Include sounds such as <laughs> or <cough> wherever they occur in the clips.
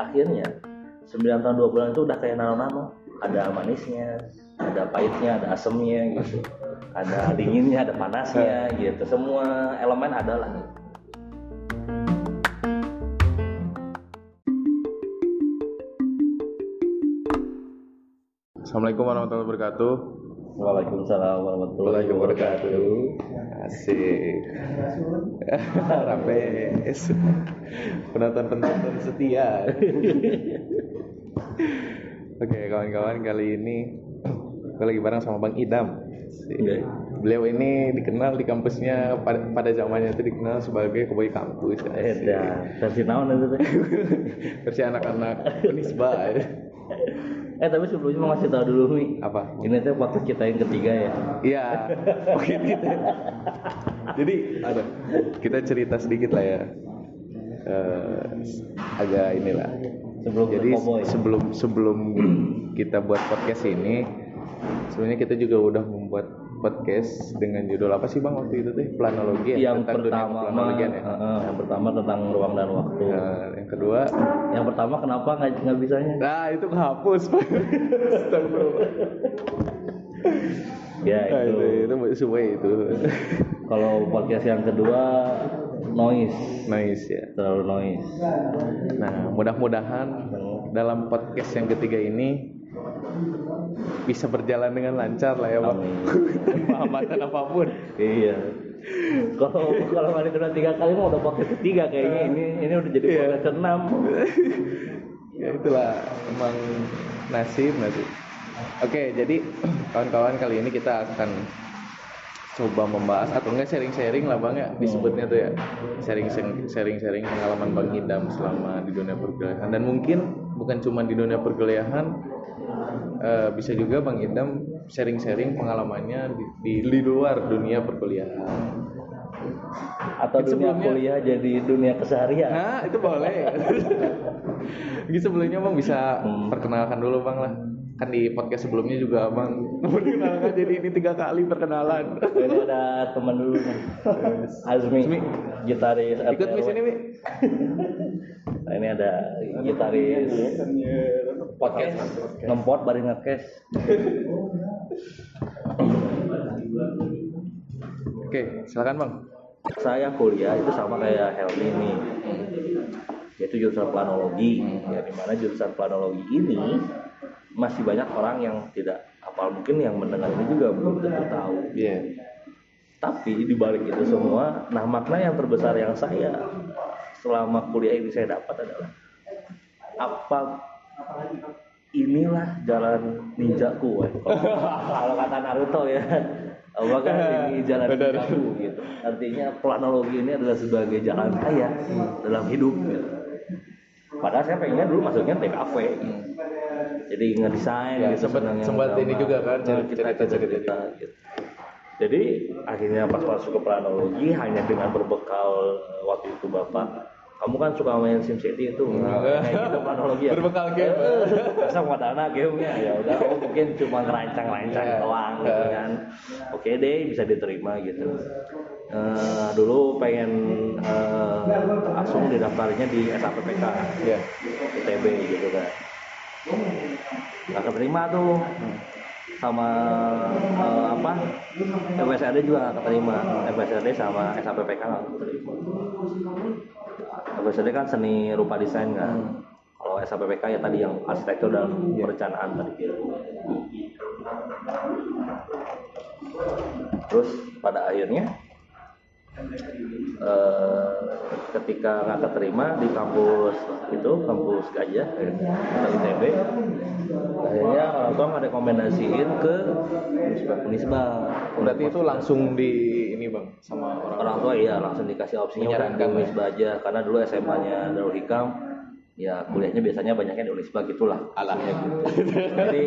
akhirnya 9 tahun 2 bulan itu udah kayak nano-nano ada manisnya ada pahitnya ada asemnya gitu. Ada dinginnya ada panasnya gitu. Semua elemen ada lah. Assalamualaikum warahmatullahi wabarakatuh. Waalaikumsalam warahmatullahi wabarakatuh Asik. <laughs> Rapes. Penonton-penonton setia. <laughs> Oke, kawan-kawan kali ini gue <coughs> lagi bareng sama Bang Idam. Asik. Oke. Beliau ini dikenal di kampusnya pada, pada zamannya itu dikenal sebagai koboi kampus. Eda, versi naon itu? <laughs> Versi anak-anak Unisba. Eh tapi sebelumnya mau ngasih tahu dulu nih. Apa? Ini tuh waktu kita yang ketiga ya. Iya, oke gitu. Jadi, ada kita cerita sedikit lah ya. Eh, agak inilah. Sebelum Jadi sebelum sebelum kita buat podcast ini, sebenarnya kita juga udah membuat podcast dengan judul apa sih bang waktu itu teh planologi ya? Yang Tentang pertama ya. eh, yang pertama tentang ruang dan waktu. Nah, yang kedua, Yang pertama kenapa nggak nggak bisanya? nah itu kehapus. <laughs> Ya Nah, itu. itu itu semua itu. Kalau podcast yang kedua noise, nice ya. terlalu noise. Nah, mudah-mudahan dalam podcast yang ketiga ini bisa berjalan dengan lancar lah ya, Bang. Amin. <laughs> Hambatan apa pun. Iya. Kalau kalau kali kedua tiga kali mah udah podcast ketiga kayaknya ini ini udah jadi Iya. podcast keenam. <laughs> ya itulah emang nasib nasib. Oke, jadi <clears throat> kawan-kawan kali ini kita akan coba membahas atau enggak sharing-sharing lah Bang ya disebutnya tuh ya. Sharing sharing-sharing pengalaman Bang Idam selama di dunia perkuliahan dan mungkin bukan cuma di dunia perkuliahan eh, bisa juga Bang Idam sharing-sharing pengalamannya di, di, di luar dunia perkuliahan. Atau Itu dunia sebelumnya- kuliah jadi dunia keseharian. Nah, itu boleh. <laughs> Jadi sebelumnya Bang bisa Hmm. perkenalkan dulu Bang lah. Kan di podcast sebelumnya juga Bang perkenalkan jadi ini tiga kali perkenalan. Ini ada teman dulu nih. <laughs> Azmi, Azmi. gitaris Ikut di sini, Mi. <laughs> Nah, ini ada gitaris podcast ngempot bari ngekes. Oke, silakan Bang. Saya kuliah itu sama kayak Helmi nih. Yaitu jurusan planologi. Ya di mana jurusan planologi ini masih banyak orang yang tidak apal mungkin yang mendengar ini juga belum tentu tahu. Iya. Tapi di balik itu semua, nah makna yang terbesar yang saya selama kuliah ini saya dapat adalah apa inilah jalan ninjaku woy. <laughs> kalau, kata Naruto ya apakah <laughs> ini jalan ninjaku gitu. Artinya planologi ini adalah sebagai jalan saya dalam hidup gitu. padahal saya pengennya dulu masuknya TKV jadi ngedesain Ya, gitu sempat- sempat ini juga kan, kita cerita-cerita cerita gitu. Jadi akhirnya pas masuk ke planologi hanya dengan berbekal eh, waktu itu bapak kamu kan suka main SimCity itu. Nah, kayak gitu planologi <laughs> ya Berbekal game. Eh, <laughs> masa mau dana gamenya? Ya udah kamu mungkin cuma ngerancang-rancang Iya. doang gitu Iya. kan. Oke deh bisa diterima gitu. Eh, dulu pengen eh, langsung didaftarnya di SAPPK Iya. ITB gitu kan. Nggak keterima tuh. Sama eh, apa? FSRD juga nggak keterima. FSRD sama SAPPK nggak keterima FSRD kan seni rupa desain kan? Kalau SAPPK ya tadi yang arsitektur dan perencanaan tadi. Terus pada akhirnya eh, ketika nggak keterima di kampus itu kampus gajah atau ITB akhirnya orang tua nggak rekomendasiin ke Unisba Berarti itu langsung di Bang sama orang. orang tua. iya langsung dikasih opsinya Menyarankan, Unisba aja. Karena dulu SMA-nya Darul Hikam ya kuliahnya biasanya banyaknya di Unisba gitulah. Alahnya gitu. Jadi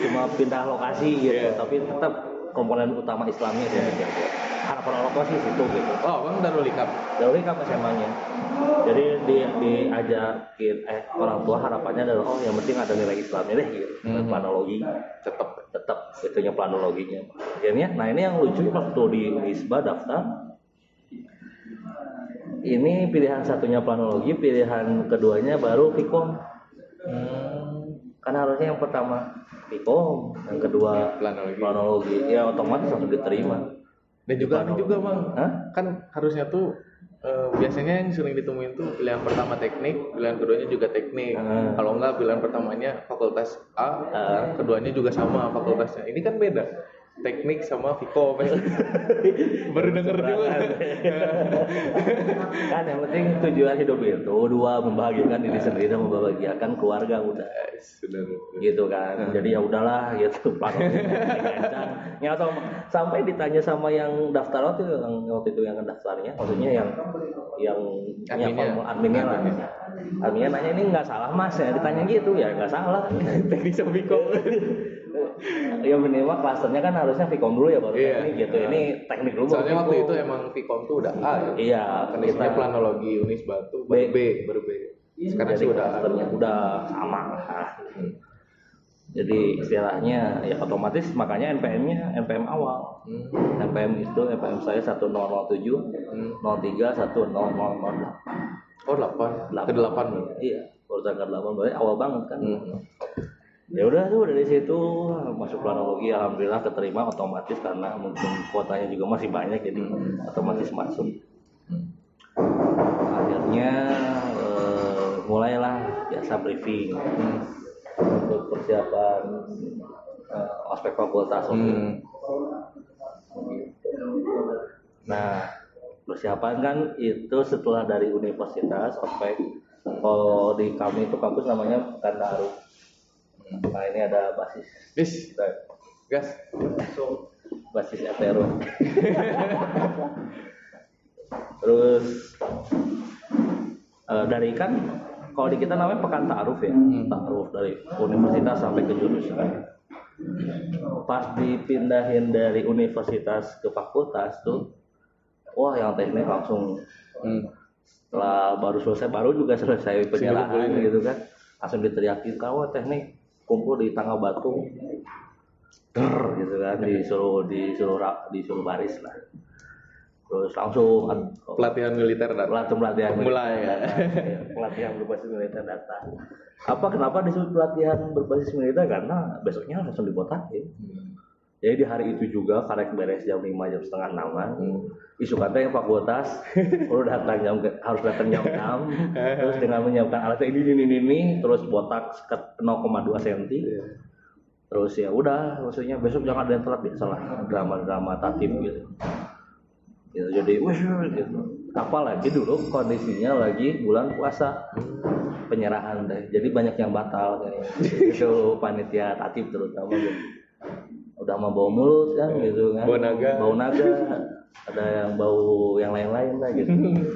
cuma pindah lokasi gitu. Iya. tapi tetap komponen utama Islamnya sih harapan orang tua sih situ gitu Oh, Bang Darul Ikap. Darul Hikam SMA-nya jadi di diajakin eh orang tua harapannya adalah oh yang penting ada nilai Islamnya deh gitu Mhm. planologi Tetap tetap itunya planologinya akhirnya nah ini yang lucu waktu di Unisba daftar ini pilihan satunya planologi pilihan keduanya baru Vkom Hmm. kan harusnya yang pertama Vkom yang kedua Planologi. planologi ya otomatis langsung diterima Dan juga aneh juga bang, Hah? kan harusnya tuh eh, biasanya yang sering ditemuin tuh pilihan pertama teknik, pilihan keduanya juga teknik. Hmm. Kalau enggak pilihan pertamanya fakultas A, Ah. keduanya juga sama fakultasnya. Ini kan beda, teknik sama Vkom. <laughs> Baru denger juga. <laughs> kan yang penting tujuan hidup itu dua membahagiakan diri sendiri dan membahagiakan keluarga udah Sudah. gitu kan jadi ya udahlah gitu <laughs> planologi ya sampai ditanya sama yang daftar waktu itu yang waktu itu yang daftarnya maksudnya yang yang Adminnya. formulir adminnya lah Adminnya. adminnya nanya ini nggak salah mas ya ditanya gitu ya nggak salah teknik sama Vkom. <laughs> ya minimal klasternya kan harusnya Vkom dulu ya baru Iya. teknik gitu ini teknik dulu Soalnya waktu itu emang Vkom tuh udah A ya. iya Kan isinya kita- planologi Unis Batu B. baru B, baru B. Sekarang jadi sih udah udah sama lah. Jadi istilahnya ya otomatis makanya NPM-nya NPM awal. Hmm. NPM itu NPM saya 1007 Hmm. 03 1008. Oh 8, ke 8 Iya, urutan ke 8 berarti awal banget kan. Hmm. Ya udah tuh dari situ masuk planologi alhamdulillah keterima otomatis karena mungkin kuotanya juga masih banyak jadi otomatis masuk. Akhirnya eh, mulailah biasa briefing untuk persiapan eh, ospek fakultas. Hmm. Nah, persiapan kan itu setelah dari universitas ospek. Kalau di kami itu kampus namanya Kandaru. Nah ini ada basis Bis, kita gas. basis etero. Terus eh, dari kan kalau di kita namanya pekan ta'aruf ya, ta'aruf dari universitas sampai ke jurusan. Pas dipindahin dari universitas ke fakultas tuh, wah yang teknik langsung Hmm. setelah baru selesai baru juga selesai penyerahan gitu kan langsung diteriakin kau teknik kumpul di tangga batu Der, gitu kan disuruh disuruh disuruh baris lah. Terus langsung ad- Pelatihan militer datang. pelatihan pelatihan Mulai ya. pelatihan berbasis militer datang. Apa kenapa disebut pelatihan berbasis militer? Karena besoknya langsung dibotakin jadi di hari itu juga karek beres jam 5 jam setengah enaman isu kata yang fakultas <laughs> perlu datang jam harus datang jam 6 <laughs> terus dengan menyiapkan alat ini ini ini, ini terus botak sekat 0,2 cm terus ya udah maksudnya besok jangan ada yang telat biasalah drama-drama tatip gitu. Gitu jadi gitu. Apalagi dulu kondisinya lagi bulan puasa. Penyerahan deh. Jadi banyak yang batal kayak <laughs> itu panitia tatip terutama. gitu udah mau bau mulut kan gitu kan. Bau naga. bau naga. Ada yang bau yang lain-lain lah gitu.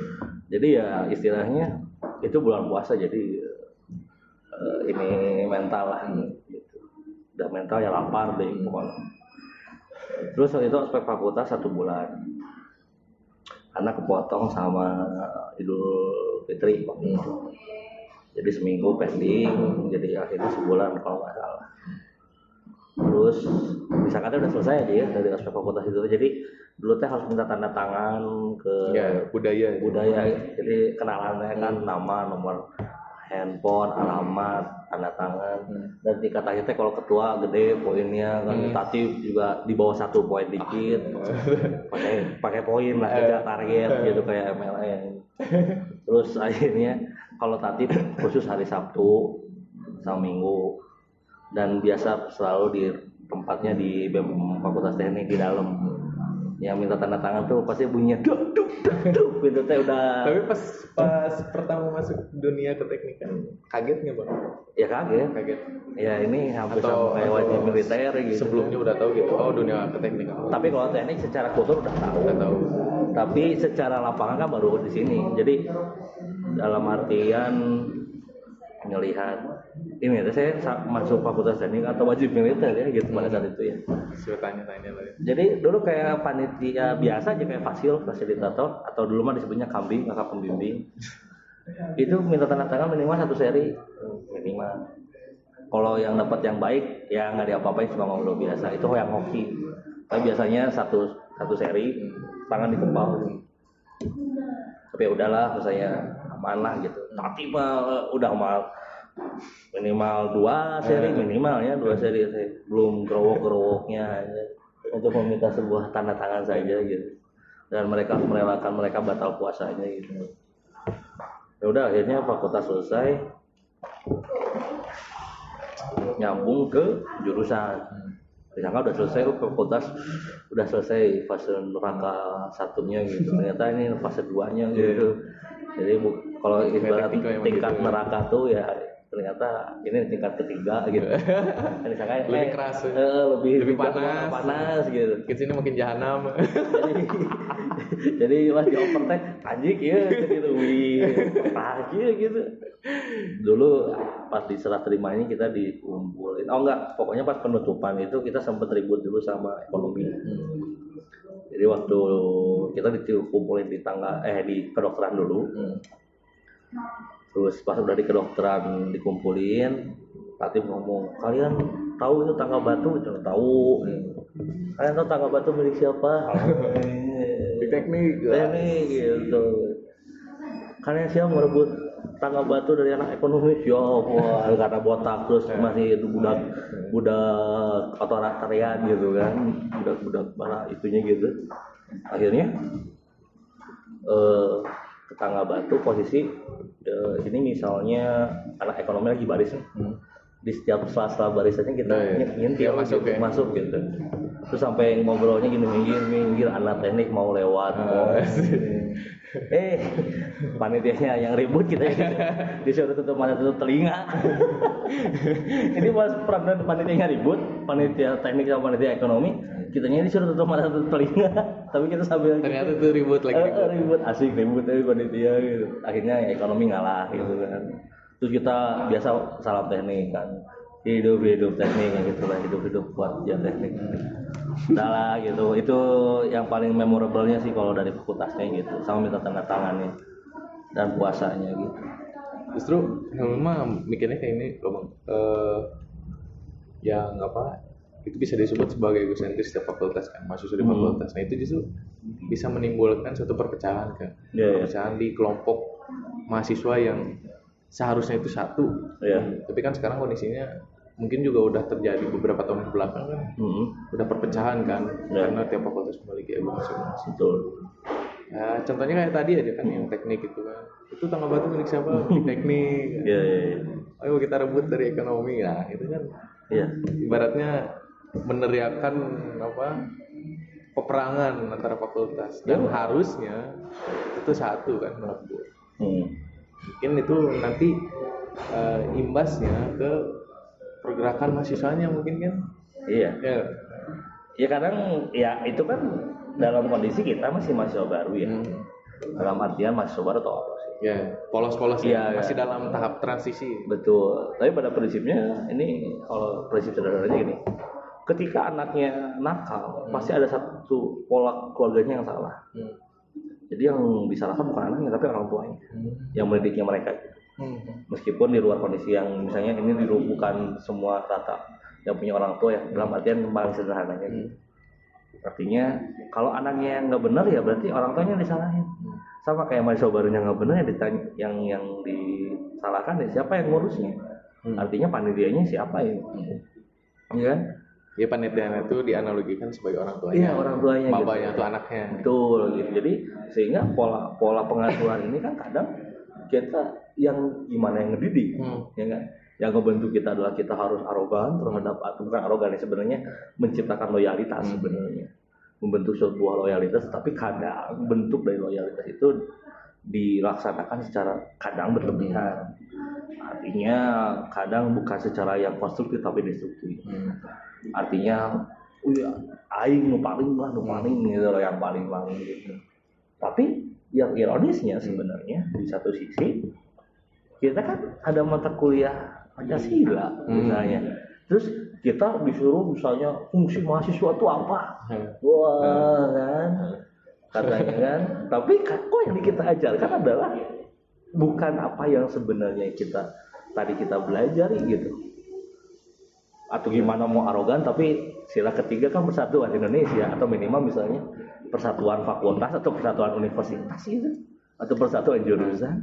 <laughs> Jadi ya istilahnya itu bulan puasa jadi eh, ini mental lah gitu. Udah mental ya lapar deh pokoknya. Terus waktu itu aspek fakultas satu bulan. Karena kepotong sama Idul Fitri waktu itu. jadi seminggu pending jadi akhirnya sebulan kalau nggak salah terus bisa kata udah selesai aja ya dari aspek fakultas itu. Jadi dulu teh harus minta tanda tangan ke Ya, budaya. budaya. Jadi kenalannya kan nama nomor handphone alamat tanda tangan. Dan tingkat akhirnya kalau ketua gede poinnya kan. Tatip juga di bawah satu poin dikit. <laughs> Pakai pakai poin lah kerja target gitu kayak MLM. Terus akhirnya kalau tatip khusus hari Sabtu sama Minggu dan biasa selalu di tempatnya di BEM Fakultas Teknik di dalam yang minta tanda tangan tuh pasti bunyinya duk duk duk duk gitu teh udah Tapi pas pas pertama masuk dunia keteknikan kaget nggak bang? ya kaget Kaget. ya ini hampir Atau, sama kayak wajib militer gitu Sebelumnya udah tahu gitu. Oh dunia keteknikan. tapi kalau teknik secara kultur udah tahu Udah tahu. tapi secara lapangan kan baru di sini jadi dalam artian ngelihat. Ini ya saya sa- masuk fakultas teknik atau wajib militer ya gitu pada saat itu ya. Tanya-tanya ya. jadi dulu kayak panitia biasa aja kayak fasil fasilitator atau dulu mah disebutnya kambing kakak pembimbing. Itu minta tanda tangan minimal satu seri minimal. Kalau yang dapat yang baik ya nggak diapa-apain cuma ngobrol biasa. Itu yang hoki. Tapi biasanya satu satu seri tangan dikepal tapi ya udahlah saya aman lah gitu. Tapi mah udah mal minimal dua seri minimal ya dua seri saya belum gerowok gerowoknya untuk meminta sebuah tanda tangan saja gitu. Dan mereka merelakan mereka batal puasanya gitu. Ya udah akhirnya fakultas selesai. Nyambung ke jurusan. Disangka udah selesai fakultas. Udah selesai fase neraka satunya gitu. <laughs> Ternyata ini fase duanya gitu jadi bu- kalau ibarat tingkat gitu ya. neraka tuh ya ternyata ini tingkat ketiga gitu <laughs> Dan disangka Lebih eh, keras ya. eh, lebih Lebih panas. panas gitu Ke sini makin jahanam. jadi <laughs> jadi pas dioper teh anjing ya gitu wih aja gitu dulu pas di serah terima ini kita dikumpulin oh enggak pokoknya pas penutupan itu kita sempat ribut dulu sama ekonomi jadi waktu kita dikumpulin di tangga eh di kedokteran dulu. Hmm. terus pas udah di kedokteran dikumpulin Latif ngomong kalian tahu itu tangga batu? Jangan tahu. Kalian tahu tangga batu milik siapa? <laughs> Di teknik. ini gitu. Kalian siap merebut tangga batu dari anak ekonomi? Siapa karena botak terus masih itu budak budak otoritarian gitu kan budak budak mana itunya gitu akhirnya eh tetangga batu posisi eh, ini misalnya anak ekonomi lagi baris nih. di setiap sela-sela barisannya kita Hmm. Nah, iya. nyentil Dia masuk gitu, ya. masuk gitu terus sampai ngobrolnya gini minggir minggir anak teknik mau lewat mau Ah, <laughs> <laughs> eh panitianya yang ribut kita ya disuruh tutup mata tutup telinga. Ini pas peran panitianya ribut panitia teknik sama panitia ekonomi kitanya disuruh tutup mata tutup telinga. Tapi kita sambil Ternyata tuh ribut lagi. Eh, eh, ribut. Asik ribut tapi panitia gitu. Akhirnya ya, ekonomi ngalah gitu kan. Terus kita biasa salam teknik kan. Hidup hidup teknik ya gitu lah hidup hidup buat ya teknik udah lah gitu itu yang paling memorablenya sih kalau dari fakultasnya gitu sama minta tanda tangannya dan puasanya gitu Justru Helmi mah mikirnya kayak ini loh bang. Eh, yang apa itu bisa disebut sebagai egosentris setiap fakultas kan mahasiswa di Hmm. fakultas. Nah itu justru bisa menimbulkan suatu perpecahan kan. Iya, iya. perpecahan di kelompok mahasiswa yang seharusnya itu satu. Iya. Tapi kan sekarang kondisinya mungkin juga udah terjadi beberapa tahun ke belakang kan Mm-mm. udah perpecahan kan Iya. karena tiap fakultas memiliki ego masing-masing. betul Ya, contohnya kayak tadi aja kan yang teknik itu kan. Itu tangga batu milik siapa? <laughs> Milik teknik. iya iya iya. Ayo kita rebut dari ekonomi. Nah, itu kan iya ibaratnya meneriakan apa? peperangan antara fakultas dan Iya. harusnya itu satu kan menurut Hmm. Mungkin itu nanti eh, imbasnya ke pergerakan mahasiswanya mungkin kan. iya Ya. ya kadang ya itu kan dalam kondisi kita masih mahasiswa baru ya Hmm. dalam artian mahasiswa baru atau apa sih Ya, polos-polos ya. iya. Masih dalam tahap transisi. Betul. Tapi pada prinsipnya ini kalau prinsip sederhananya gini. Ketika anaknya nakal, pasti ada satu pola keluarganya yang salah. Hmm. Jadi yang disalahkan bukan anaknya tapi orang tuanya yang mendidiknya mereka. Hmm. Meskipun di luar kondisi yang misalnya ini di lu- bukan semua rata yang punya orang tua ya dalam artian paling sederhananya gitu. Artinya kalau anaknya yang nggak benar ya berarti orang tuanya disalahin. Sama kayak mahasiswa barunya nggak benar ya ditanya yang yang disalahkan ya siapa yang ngurusnya. Hmm. Artinya panitianya siapa ya? Iya kan? Ya panitianya itu dianalogikan sebagai orang tuanya. Iya, orang tuanya gitu. Babanya tuh anaknya. Betul gitu. Jadi sehingga pola pola pengasuhan ini kan kadang kita yang gimana yang ngedidik, Hmm. ya kan? Yang ngebentuk kita adalah kita harus arogan terhadap bukan arogan ya sebenarnya menciptakan loyalitas Hmm. sebenarnya. Membentuk sebuah loyalitas tapi kadang bentuk dari loyalitas itu dilaksanakan secara kadang berlebihan. Artinya kadang bukan secara yang konstruktif tapi destruktif Hmm. artinya oh ya aing nu paling lah nu paling gitu loh yang paling paling gitu tapi yang ironisnya sebenarnya di satu sisi kita kan ada mata kuliah Pancasila misalnya. Terus kita disuruh misalnya fungsi mahasiswa itu apa? Hmm. wah kan? Katanya kan. <laughs> Tapi kan kok yang kita ajarkan adalah bukan apa yang sebenarnya kita tadi kita belajar gitu. Atau gimana mau arogan tapi sila ketiga kan persatuan Indonesia atau minimal misalnya persatuan fakultas atau persatuan universitas gitu. Atau persatuan jurusan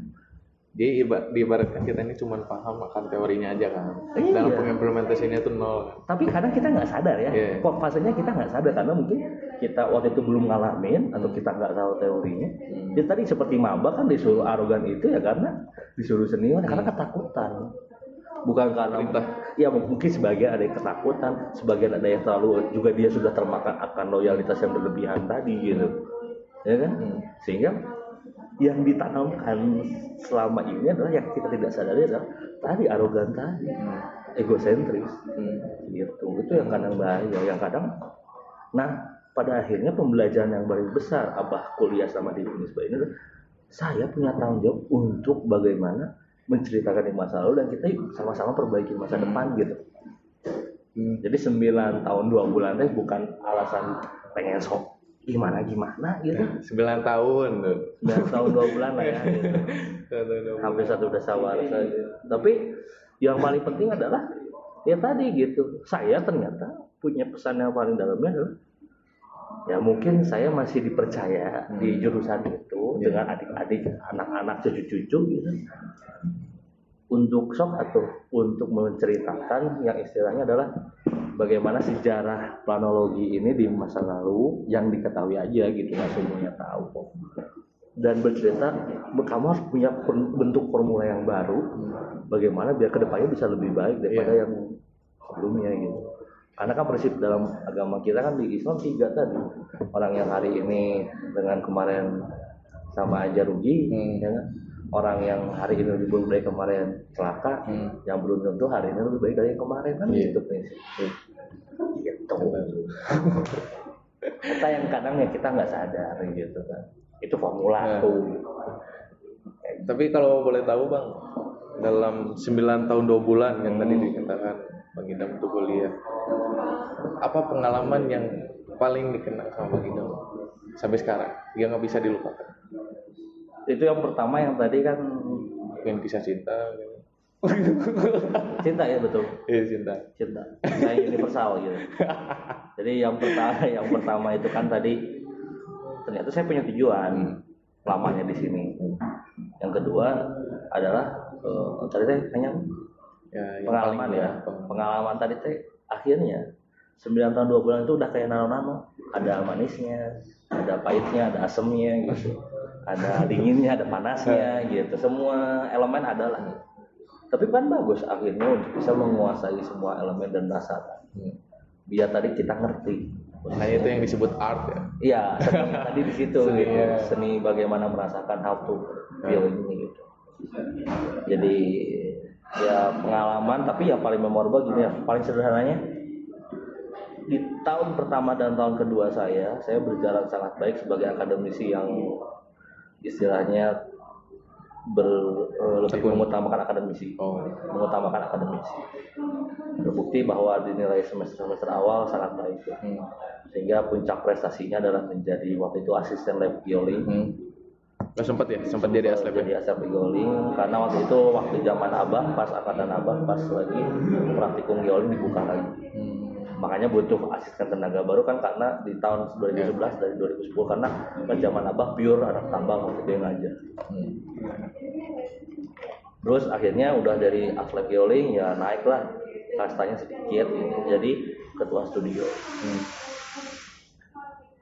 Iba, diibaratkan kita ini cuma paham akan teorinya aja kan. Iya. Dalam pengimplementasinya itu nol kan. tapi kadang kita nggak sadar ya Iya. kok fasenya kita nggak sadar karena mungkin kita waktu itu belum ngalamin atau kita nggak tahu teorinya Hmm. Jadi tadi seperti maba kan disuruh arogan itu ya karena disuruh senior karena ketakutan bukan karena Perintah. ya mungkin sebagian ada yang ketakutan sebagian ada yang terlalu juga dia sudah termakan akan loyalitas yang berlebihan tadi gitu ya kan Hmm. sehingga yang ditanamkan selama ini adalah yang kita tidak sadari adalah tadi arogan tadi egosentris. Hmm. gitu. Itu yang kadang bahaya yang kadang nah pada akhirnya pembelajaran yang paling besar abah kuliah sama di Unisba ini adalah saya punya tanggung jawab untuk bagaimana menceritakan di masa lalu dan kita sama-sama perbaiki masa depan gitu. Hmm. jadi 9 tahun dua bulan teh bukan alasan pengen sok gimana gimana gitu 9 tahun tuh. 9 tahun dua bulan lah ya gitu. <laughs> hampir satu dasawarsa gitu. Tapi yang paling penting adalah ya tadi gitu. Saya ternyata punya pesan yang paling dalamnya adalah ya mungkin saya masih dipercaya di jurusan itu Ya. dengan adik-adik, anak-anak, cucu-cucu gitu. Untuk sok atau untuk menceritakan yang istilahnya adalah bagaimana sejarah planologi ini di masa lalu yang diketahui aja gitu nggak semuanya tahu kok dan bercerita kamu harus punya bentuk formula yang baru bagaimana biar ke depannya bisa lebih baik daripada Iya. yang sebelumnya gitu karena kan prinsip dalam agama kita kan di Islam tiga tadi orang yang hari ini dengan kemarin sama aja rugi Hmm. ya kan? Orang yang hari ini lebih buruk dari kemarin celaka Hmm. yang belum tentu hari ini lebih baik dari yang kemarin kan Iya. gitu prinsip gitu kita yang kadang ya kita nggak sadar gitu kan itu formula Nah. tuh Tapi kalau boleh tahu bang, dalam 9 tahun 2 bulan yang tadi Hmm. dikatakan Bang Idam untuk kuliah, apa pengalaman yang paling dikenang sama Bang Idam sampai sekarang yang nggak bisa dilupakan? Itu yang pertama yang tadi kan Mungkin kisah cinta, gitu. <laughs> cinta ya betul. Eh cinta. cinta. Kayak universal gitu. Jadi yang pertama yang pertama itu kan tadi ternyata saya punya tujuan lamanya di sini. Yang kedua adalah eh, tadi teh hanya Ya, yang pengalaman ya. peng- pengalaman. Tadi teh akhirnya 9 tahun 2 bulan itu udah kayak nano-nano. Ada manisnya ada pahitnya ada asemnya gitu ada dinginnya ada panasnya gitu semua elemen ada lah tapi kan bagus akhirnya untuk bisa menguasai semua elemen dan rasa Hmm. biar tadi kita ngerti Makanya itu yang disebut art ya. Iya, tadi di situ <laughs> Seni, gitu. ya. Seni bagaimana merasakan how to feel ini gitu. Jadi ya pengalaman tapi yang paling memorable gini ya, paling sederhananya di tahun pertama dan tahun kedua saya, saya berjalan sangat baik sebagai akademisi yang istilahnya ber, eh, lebih Tekun. mengutamakan akademisi Oh. mengutamakan akademisi. Terbukti bahwa dinilai semester-semester awal sangat baik. Hmm. Sehingga puncak prestasinya adalah menjadi waktu itu asisten lab bioling. Hmm. Oh, sempat ya, sempat jadi Jadi ya. asisten bioling karena waktu itu waktu zaman abah pas angkatan abah pas lagi praktikum bioling dibuka lagi. Hmm. Makanya butuh asisten tenaga baru kan karena di tahun 2011 dari 2010 karena pas zaman abah pure anak tambang waktu dia ngajar. Hmm. Terus akhirnya udah dari atlet bioling ya naiklah kastanya sedikit gitu. Jadi ketua studio. Hmm.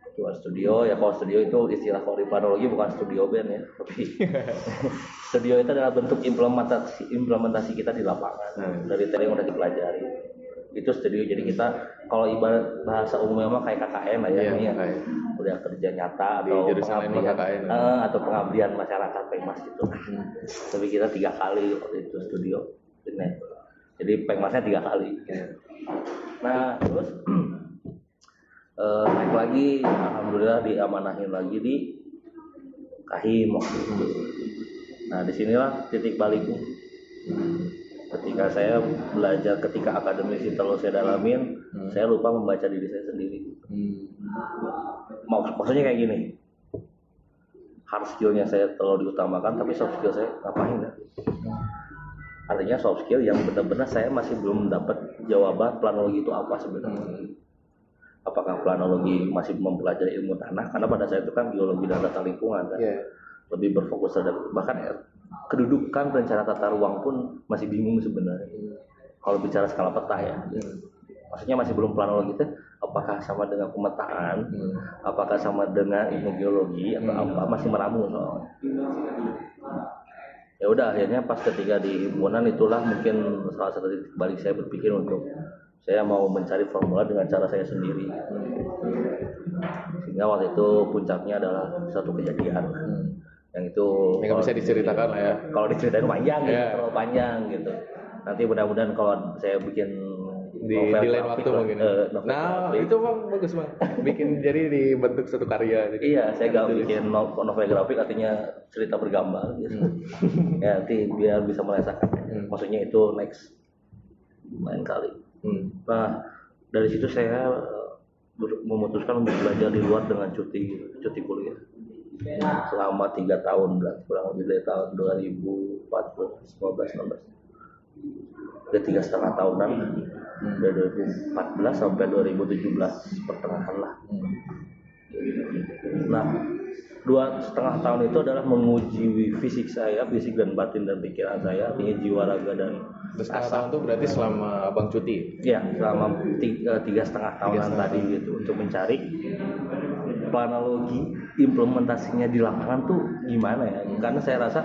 Ketua studio ya kalau studio itu istilah kalau di bukan studio band ya, tapi <laughs> studio itu adalah bentuk implementasi implementasi kita di lapangan Hmm. dari tadi yang udah dipelajari. Itu studio jadi kita kalau ibarat bahasa umumnya mah kayak KKN lah ya, Iya, ya. KKN. udah kerja nyata Di atau pengabdian KKN, eh, atau pengabdian masyarakat Pengmas gitu. Hmm. Tapi kita tiga kali waktu itu studio ini. Jadi Pengmasnya tiga kali. Nah terus <clears throat> eh, naik lagi, alhamdulillah diamanahin lagi di Kahim waktu itu. Nah di sinilah titik balikku. Ketika saya belajar, ketika akademisi terlalu saya dalamin, Hmm. saya lupa membaca diri saya sendiri. Hmm. Maksudnya kayak gini, hard skillnya saya terlalu diutamakan, tapi soft skill saya ngapain ya? Artinya soft skill yang benar-benar saya masih belum dapat jawaban planologi itu apa sebenarnya. Hmm. Apakah planologi masih mempelajari ilmu tanah? Karena pada saat itu kan geologi dan data lingkungan kan. Iya. lebih berfokus terhadap bahkan kedudukan rencana tata ruang pun masih bingung sebenarnya. Kalau bicara skala peta ya. Maksudnya masih belum planologi itu apakah sama dengan pemetaan? Apakah sama dengan ilmu geologi atau apa? Masih meramu soalnya. Ya udah akhirnya pas ketika di himpunan itulah mungkin salah satu titik balik saya berpikir untuk saya mau mencari formula dengan cara saya sendiri. Sehingga waktu itu puncaknya adalah satu kejadian yang itu nggak bisa diceritakan lah ya. kalau diceritain panjang gitu, Iya. terlalu panjang gitu nanti mudah-mudahan kalau saya bikin Di, novel di lain waktu lah, mungkin. novel nah, grafik. itu bang bagus bang. Bikin jadi dibentuk satu karya. Jadi. Iya, saya gak Tulis. bikin no- novel grafik artinya cerita bergambar gitu. <laughs> ya nanti biar bisa merasakan. Hmm. Maksudnya itu next lain kali. Hmm. Nah dari situ saya eh, memutuskan untuk belajar di luar dengan cuti cuti kuliah selama tiga tahun berarti kurang lebih dari tahun 2014, 15, 16 udah tiga setengah tahunan. Dari 2014 sampai 2017 pertengahan lah. Hmm. Nah, dua setengah tahun itu adalah menguji fisik saya, fisik dan batin dan pikiran saya, artinya jiwa raga dan Terus setengah tahun tuh berarti selama abang cuti. ya selama tiga, tiga setengah tahunan setengah tadi gitu untuk mencari planologi implementasinya di lapangan tuh gimana ya? Karena saya rasa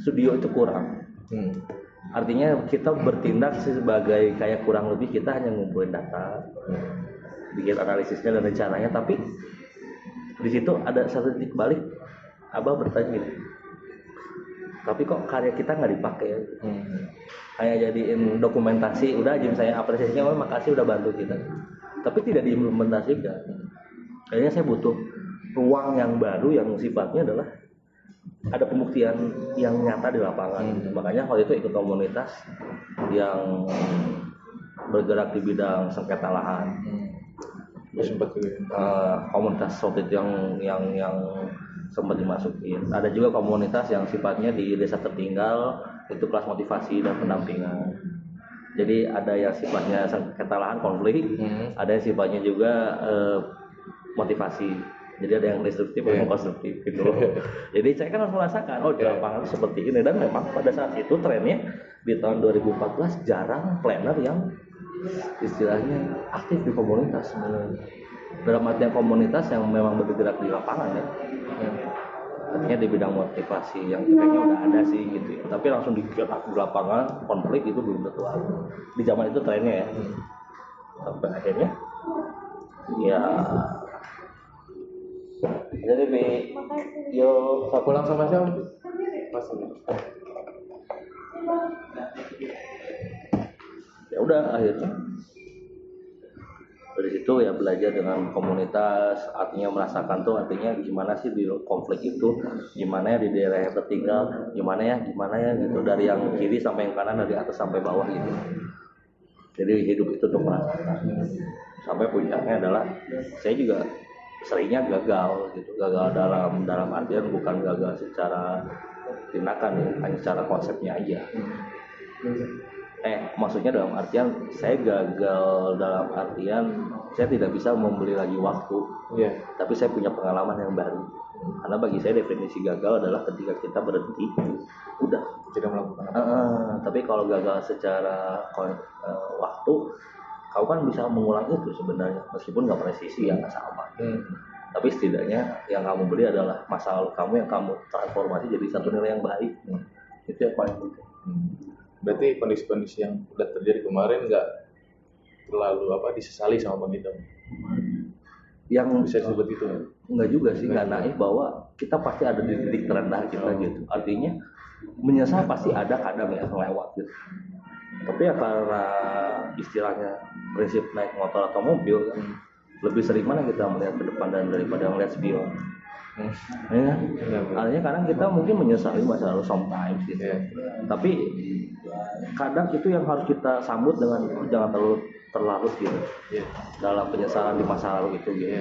studio itu kurang. Hmm. Artinya kita bertindak sebagai kayak kurang lebih kita hanya ngumpulin data, bikin analisisnya dan rencananya, tapi di situ ada satu titik balik. Abah bertanya gini, tapi kok karya kita nggak dipakai? Hmm. Hanya jadiin dokumentasi, udah aja saya apresiasinya, oh, makasih udah bantu kita. Tapi tidak diimplementasikan. Kayaknya saya butuh ruang yang baru yang sifatnya adalah ada pembuktian yang nyata di lapangan. Hmm. Makanya waktu itu ikut komunitas yang bergerak di bidang sengketa lahan. Hmm. Gue sempat. Eh, komunitas waktu itu yang yang yang sempat dimasukin. Ada juga komunitas yang sifatnya di desa tertinggal itu kelas motivasi dan pendampingan. Jadi ada yang sifatnya sengketa lahan konflik, Hmm. ada yang sifatnya juga eh, motivasi. Jadi ada yang destruktif, ada yang Iya. konstruktif gitu loh. <laughs> Jadi saya kan harus merasakan, oh di Iya. lapangan itu seperti ini dan memang pada saat itu trennya di tahun 2014 jarang planner yang istilahnya aktif di komunitas sebenarnya. Dalam artian komunitas yang memang bergerak di lapangan ya. Artinya di bidang motivasi yang kayaknya udah ada sih gitu ya. Tapi langsung digerak di lapangan konflik itu belum tentu ada. Di zaman itu trennya ya. Sampai akhirnya ya jadi Bi, yo Pak pulang sama siapa? Pas ini. ya udah akhirnya dari situ ya belajar dengan komunitas artinya merasakan tuh artinya gimana sih di konflik itu gimana ya di daerah yang tertinggal gimana ya gimana ya gitu dari yang kiri sampai yang kanan dari atas sampai bawah gitu jadi hidup itu tuh merasakan sampai puncaknya adalah saya juga seringnya gagal gitu. Gagal dalam dalam artian bukan gagal secara tindakan ya hanya secara konsepnya aja. Eh maksudnya dalam artian saya gagal dalam artian saya tidak bisa membeli lagi waktu. Iya. tapi saya punya pengalaman yang baru. Karena bagi saya definisi gagal adalah ketika kita berhenti udah. Tidak melakukan apa. Eh, tapi kalau gagal secara eh, waktu kau kan bisa mengulang itu sebenarnya meskipun nggak presisi ya nggak sama Hmm. tapi setidaknya yang kamu beli adalah masa lalu kamu yang kamu transformasi jadi satu nilai yang baik itu yang paling penting Hmm. Berarti kondisi-kondisi yang udah terjadi kemarin nggak terlalu apa disesali sama bang yang Bisa disebut itu. Enggak juga sih, nggak naif bahwa kita pasti ada di titik terendah kita gitu. Artinya menyesal pasti ada kadang ya lewat gitu. Tapi ya karena istilahnya prinsip naik motor atau mobil kan, lebih sering mana kita melihat ke depan dan daripada melihat spion. Ya kan? Artinya kadang kita mungkin menyesali masa lalu sometimes gitu. Iya. Tapi kadang itu yang harus kita sambut dengan "Oh, jangan terlalu terlarut gitu Iya. dalam penyesalan di masa lalu itu gitu.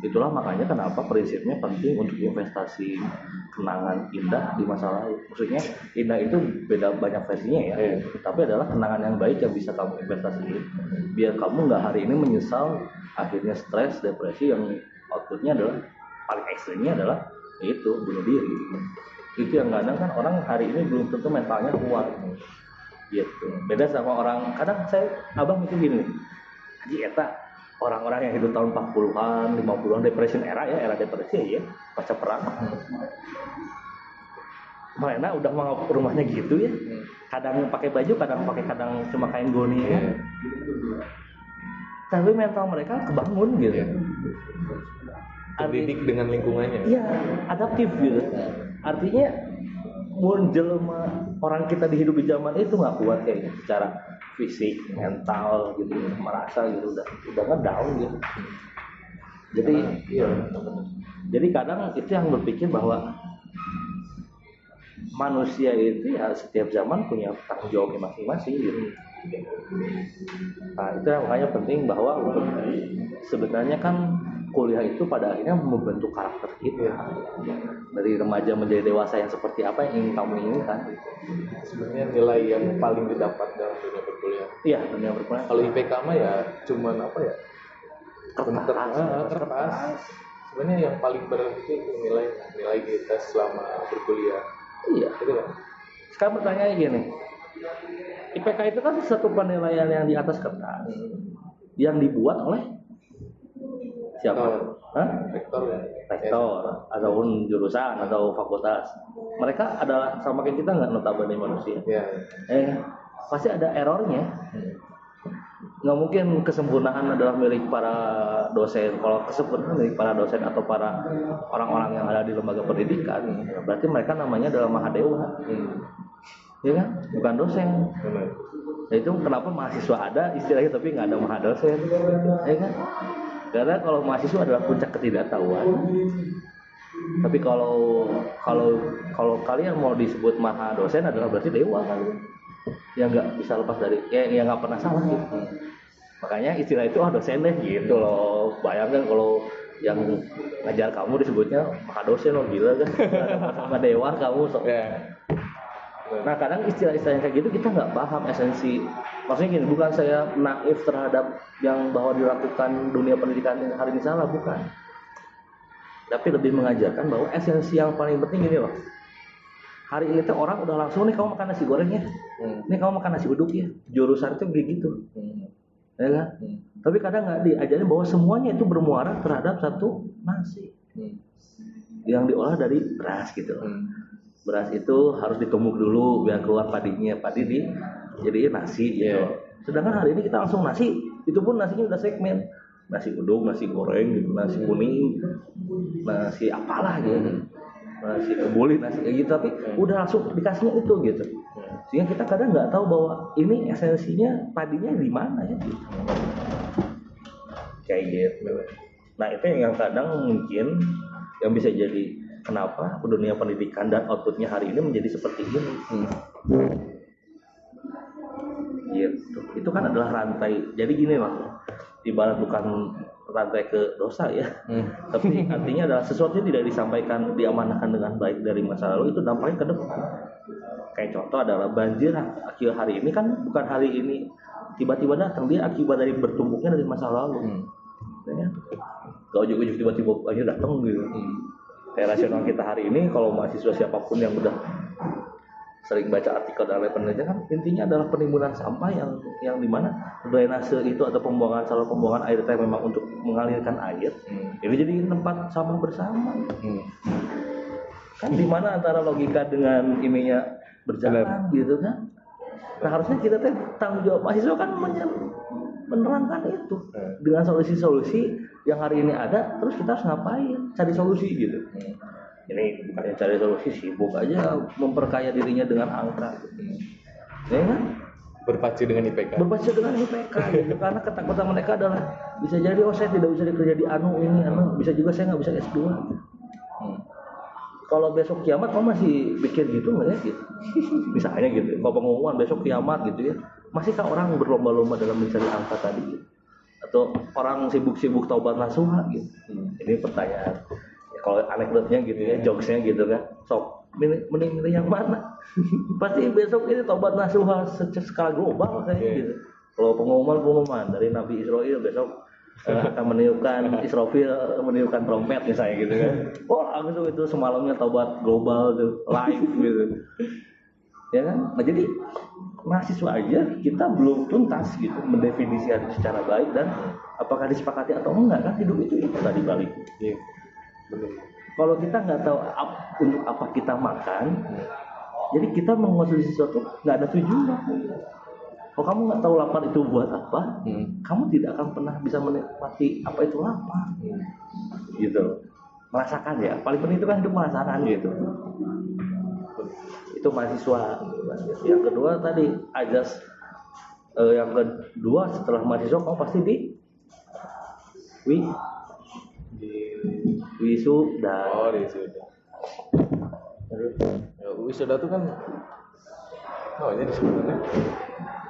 Itulah makanya kenapa prinsipnya penting untuk investasi kenangan indah di masa lalu. Maksudnya indah itu beda banyak versinya ya. Iya. Tapi adalah kenangan yang baik yang bisa kamu investasiin. Biar kamu nggak hari ini menyesal akhirnya stres, depresi yang outputnya adalah paling ekstrimnya adalah itu bunuh diri. Itu yang kadang kan orang hari ini belum tentu mentalnya kuat. Gitu. Beda sama orang kadang saya abang itu gini haji eta orang-orang yang hidup tahun 40-an 50-an depression era ya era depresi ya pasca perang. Mana udah mau rumahnya gitu ya. Kadang pakai baju kadang pakai kadang cuma kain goni ya. Tapi mental mereka kebangun gitu terdidik dengan lingkungannya Iya, adaptif gitu. Artinya jelema orang kita di hidup di zaman itu nggak kuat kayak gitu, secara fisik, mental gitu, merasa gitu udah udah ngedown gitu. Jadi iya. Jadi kadang itu yang berpikir bahwa manusia itu ya setiap zaman punya tanggung jawabnya masing-masing gitu. Nah itu yang makanya penting bahwa untuk sebenarnya kan kuliah itu pada akhirnya membentuk karakter kita. Dari remaja menjadi dewasa yang seperti apa yang ingin kamu inginkan? Sebenarnya nilai yang paling didapat dalam dunia perkuliahan. Iya dunia perkuliahan. Kalau IPK mah ya cuman apa ya? Kertas, Ah, kertas. Sebenarnya yang paling berarti itu nilai nilai kita selama berkuliah. Iya. Gitu kan? Sekarang pertanyaannya gini. IPK itu kan satu penilaian yang di atas kertas yang dibuat oleh siapa? Rektor. Hah? rektor. Rektor ataupun jurusan atau fakultas. Mereka adalah sama kayak kita nggak notabene manusia? Ya eh pasti ada errornya. Nggak mungkin kesempurnaan adalah milik para dosen. Kalau kesempurnaan milik para dosen atau para orang-orang yang ada di lembaga pendidikan berarti mereka namanya adalah mahadewa. Hmm. ya kan? Bukan dosen. Nah, itu kenapa mahasiswa ada istilahnya tapi nggak ada mahadosen ya kan karena kalau mahasiswa adalah puncak ketidaktahuan. Tapi kalau kalau kalau kalian mau disebut maha dosen adalah berarti dewa kalian. Yang nggak bisa lepas dari ya yang nggak pernah salah gitu. Makanya istilah itu ah dosen deh gitu loh. Bayangkan kalau yang ngajar kamu disebutnya maha dosen loh gila kan. <laughs> Sama dewa kamu sok ya Nah kadang istilah-istilah kayak gitu kita nggak paham esensi. Maksudnya gini, bukan saya naif terhadap yang bahwa dilakukan dunia pendidikan yang hari ini salah, bukan. Tapi lebih mengajarkan bahwa esensi yang paling penting ini loh. Hari ini tuh orang udah langsung nih kamu makan nasi goreng ya, hmm. nih kamu makan nasi uduk ya. Jurusan itu kayak gitu, Hmm. ya kan? Hmm. Tapi kadang nggak diajarin bahwa semuanya itu bermuara terhadap satu nasi Hmm. yang diolah dari beras gitu. Hmm. beras itu harus ditumbuk dulu biar keluar padinya padi di jadi nasi gitu. Iya. sedangkan hari ini kita langsung nasi itu pun nasinya udah segmen. Nasi uduk nasi goreng gitu nasi kuning nasi apalah gitu. Nasi kebuli nasi kayak gitu. Tapi udah langsung dikasihnya itu gitu. Sehingga kita kadang nggak tahu bahwa ini esensinya padinya di mana ya gitu. kayak gitu. Nah itu yang kadang mungkin yang bisa jadi kenapa dunia pendidikan dan outputnya hari ini menjadi seperti ini. Hmm. Gitu itu kan adalah rantai. Jadi gini lah ibarat bukan rantai ke dosa ya. Hmm. <laughs> tapi artinya adalah sesuatu yang tidak disampaikan diamanahkan dengan baik dari masa lalu itu dampaknya ke depan. Kayak contoh adalah banjir akhir hari ini kan bukan hari ini. Tiba-tiba datang dia akibat dari bertumpuknya dari masa lalu. Hmm. ya. Gak ujuk-ujuk tiba-tiba banjir datang gitu. Hmm. kayak rasional kita hari ini kalau mahasiswa siapa pun yang udah sering baca artikel dan lain penelitian kan intinya adalah penimbunan sampah yang yang di mana drainase itu atau pembuangan saluran pembuangan air teh memang untuk mengalirkan air Hmm. ini jadi tempat sampah bersama Hmm. kan di mana antara logika dengan ininya berjalan gitu kan nah harusnya kita teh tanggung jawab mahasiswa kan menerangkan itu Hmm. dengan solusi-solusi yang hari ini ada terus kita harus ngapain cari solusi gitu Hmm. Ini bukannya cari solusi sibuk aja memperkaya dirinya dengan angka ya kan? Berpacu dengan IPK berbaca dengan IPK gitu. Karena ketakutan mereka adalah bisa jadi oh saya tidak bisa dikerja di anu ini anu bisa juga saya nggak bisa S2 Hmm. kalau besok kiamat kamu masih pikir gitu nggak ya? Gitu <laughs> misalnya gitu kalau pengumuman besok kiamat gitu ya. Masihkah orang berlomba-lomba dalam mencari angka tadi? Gitu? atau orang sibuk-sibuk taubat nasuha gitu? Hmm. ini pertanyaan. Ya, kalau anekdotnya gitu ya jokesnya gitu kan. Sok mending milih yang mana? <laughs> Pasti besok ini taubat nasuha secara global kayak Iya. gitu. Kalau pengumuman pengumuman. Dari Nabi Israel besok eh, <laughs> akan meniupkan Israfil meniupkan trompet misalnya gitu kan. Wah langsung itu semalamnya tobat global tuh live <laughs> gitu. Ya kan? Nah jadi mahasiswa aja kita belum tuntas gitu mendefinisikan secara baik dan apakah disepakati atau enggak kan? Hidup itu itu tadi balik. Iya. Kalau kita nggak tahu ap- untuk apa kita makan jadi kita mengonsumsi sesuatu nggak ada tujuan kalau kamu nggak tahu lapar itu buat apa Hmm. kamu tidak akan pernah bisa menikmati apa itu lapar Hmm. gitu merasakan ya paling penting itu kan hidup merasakan gitu itu mahasiswa yang kedua tadi ajas eh, yang kedua setelah mahasiswa kamu pasti di wi wisuda Oh, di wisuda. Ya, wisuda tuh kan Oh, ini disebutnya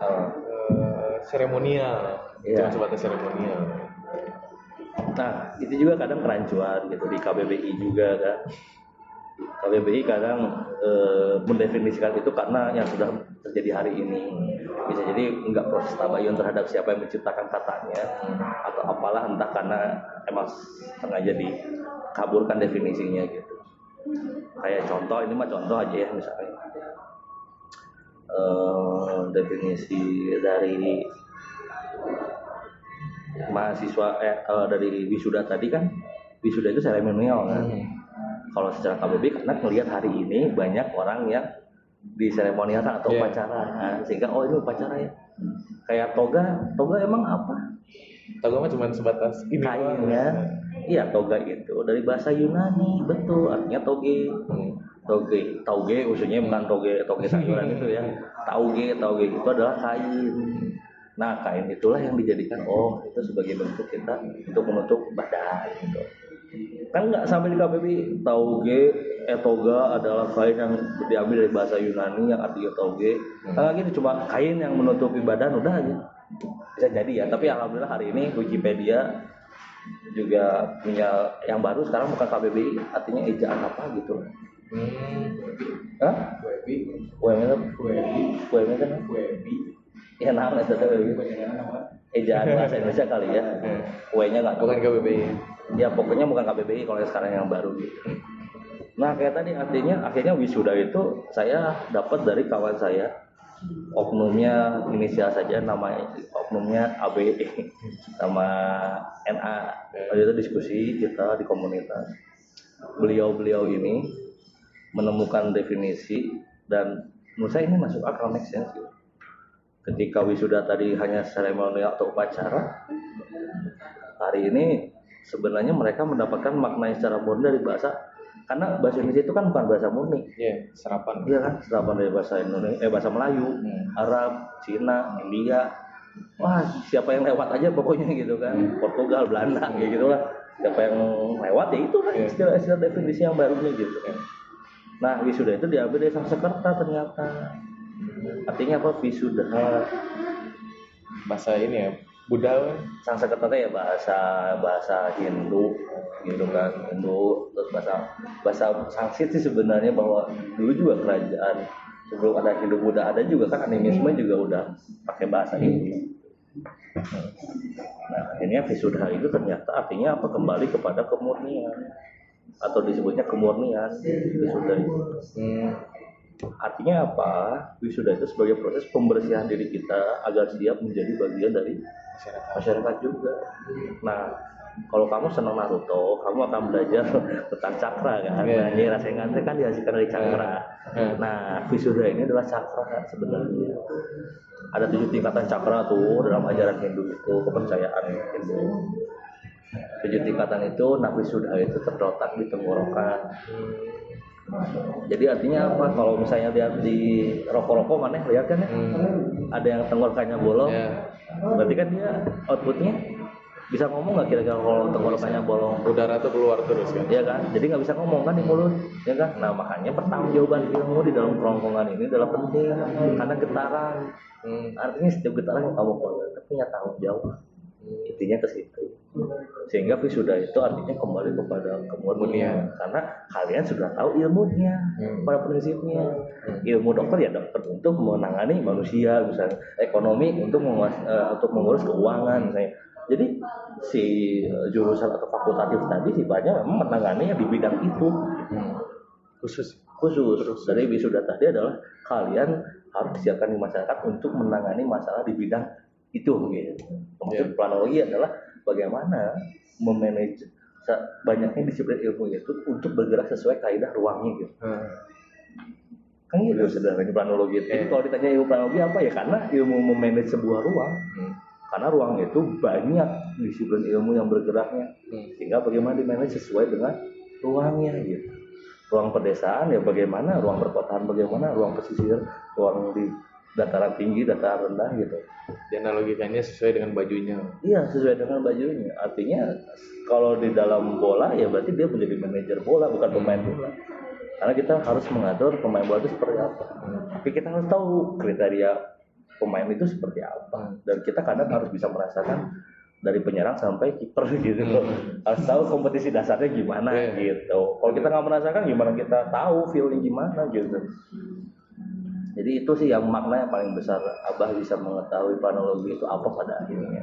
eh, seremonial. Iya. Cuma sebatas seremonial. Nah, itu juga kadang kerancuan gitu di KBBI juga kan. KBBI kadang eh, mendefinisikan itu karena yang sudah terjadi hari ini. Bisa jadi enggak proses tabayun terhadap siapa yang menciptakan katanya atau apalah entah karena emang sengaja dikaburkan definisinya gitu. Kayak contoh ini mah contoh aja ya misalnya. Eh, definisi dari mahasiswa eh, eh, dari wisuda tadi kan wisuda itu seremonial kan kalau secara KBB karena melihat hari ini banyak orang yang di seremonial atau Iya. upacara Nah, sehingga oh ini upacara ya kayak toga toga emang apa Tahu mah cuma sebatas ini kainnya. Iya toga itu dari bahasa Yunani betul. Artinya toge. Hmm. toge tauge maksudnya bukan toge toge sayuran itu ya. Tauge tauge. Itu adalah kain. Nah kain itulah yang dijadikan oh itu sebagai bentuk kita untuk menutup badan gitu. Kan nggak sampai di KBB tauge eh toga adalah kain yang diambil dari bahasa Yunani yang artinya tauge. Kan gitu cuma kain yang menutupi badan udah aja bisa jadi ya tapi alhamdulillah hari ini Wikipedia juga punya yang baru sekarang bukan KBBI artinya ejaan apa gitu Hmm. Hah? Webi. Itu Webi. Kan Webi. ya nama itu tuh ejaan bahasa Indonesia kali ya Hmm. W-nya nggak Bukan KBBI. ya pokoknya bukan KBBI kalau sekarang yang baru gitu nah kayak tadi artinya akhirnya wisuda itu saya dapat dari kawan saya oknumnya inisial saja nama oknumnya AB sama NA waktu itu diskusi kita di komunitas. Beliau-beliau ini menemukan definisi dan menurut saya ini masuk akal make sense. Ketika wisuda tadi hanya seremonial atau upacara hari ini sebenarnya mereka mendapatkan makna secara murni dari bahasa karena bahasa Indonesia itu kan bukan bahasa murni. Iya, serapan. iya kan? Serapan dari bahasa Indonesia eh bahasa Melayu Hmm. Arab Cina India. Wah siapa yang lewat aja pokoknya gitu kan. Portugal Belanda kayak gitu lah. Siapa yang lewat ya itu kan Iya. istilah-istilah definisi yang barunya gitu. Nah wisuda itu diambil dari Sanskerta ternyata. Artinya apa? Wisuda. Bahasa ini ya, Buddha kan? Sanskerta itu ya bahasa bahasa Hindu. Gitu kan Hindu. Terus bahasa bahasa Sanskrit sih sebenarnya bahwa dulu juga kerajaan sebelum ada Hindu Buddha ada juga kan animisme juga udah pakai bahasa ini nah akhirnya Visuddha itu ternyata artinya apa? Kembali kepada kemurnian. Atau disebutnya kemurnian Visuddha itu. Hmm. artinya apa? Wisuda itu sebagai proses pembersihan diri kita agar siap menjadi bagian dari Masyarakat. masyarakat juga. Nah, kalau kamu senang Naruto, kamu akan belajar <laughs> tentang cakra kan. Iya. Nah, ini Rasengan itu kan dihasilkan dari cakra. Iya. Nah, Visuddha ini adalah cakra kan sebenarnya. Ada tujuh tingkatan cakra tuh dalam ajaran Hindu itu, kepercayaan Hindu. Tujuh tingkatan itu, nah Visuddha itu terletak di tenggorokan. Jadi artinya apa? Kalau misalnya lihat di rokok-rokok mana lihat kan ya? Hmm. Ada yang tenggorokannya bolong, Ya, berarti kan dia outputnya bisa ngomong nggak kira-kira kalau tenggorokannya bolong udara tuh keluar terus kan? ya kan jadi nggak bisa ngomong kan di mulut ya kan nah makanya pertanggungjawaban ilmu di dalam kerongkongan ini adalah penting karena getaran Hmm. artinya setiap getaran kamu keluarkan itu punya tanggung jawab intinya ke situ. Sehingga wisuda itu artinya kembali kepada kemurnian. Karena kalian sudah tahu ilmunya Hmm. pada prinsipnya. Ilmu dokter ya dokter untuk menangani manusia misalnya ekonomi untuk menguas, eh, untuk mengurus keuangan misalnya. Jadi si eh, jurusan atau fakultatif tadi sifatnya memang menangani di bidang itu. Khusus. Khusus. Dari wisuda tadi adalah kalian harus disiapkan di masyarakat untuk menangani masalah di bidang itu gitu. Maksud Iya. planologi adalah bagaimana memanage banyaknya disiplin ilmu itu untuk bergerak sesuai kaidah ruangnya gitu. Hmm. Kan gitu sederhananya planologi itu. Jadi Iya. kalau ditanya ilmu planologi apa ya karena ilmu memanage sebuah ruang. Hmm. Karena ruang itu banyak disiplin ilmu yang bergeraknya. Hmm. Sehingga bagaimana dimanage sesuai dengan ruangnya gitu. Ruang pedesaan ya bagaimana, ruang perkotaan bagaimana, ruang pesisir, ruang di dataran tinggi, dataran rendah gitu. Dianalogikannya sesuai dengan bajunya. Iya sesuai dengan bajunya. Artinya kalau di dalam bola ya berarti dia menjadi manajer bola bukan pemain bola. Karena kita harus mengatur pemain bola itu seperti apa. Tapi kita harus tahu kriteria pemain itu seperti apa. Dan kita kadang harus bisa merasakan dari penyerang sampai kiper <laughs> gitu loh. Harus tahu kompetisi dasarnya gimana Iya. gitu. Kalau kita nggak merasakan gimana kita tahu feelnya gimana gitu. Jadi itu sih yang makna yang paling besar Abah bisa mengetahui planologi itu apa pada akhirnya.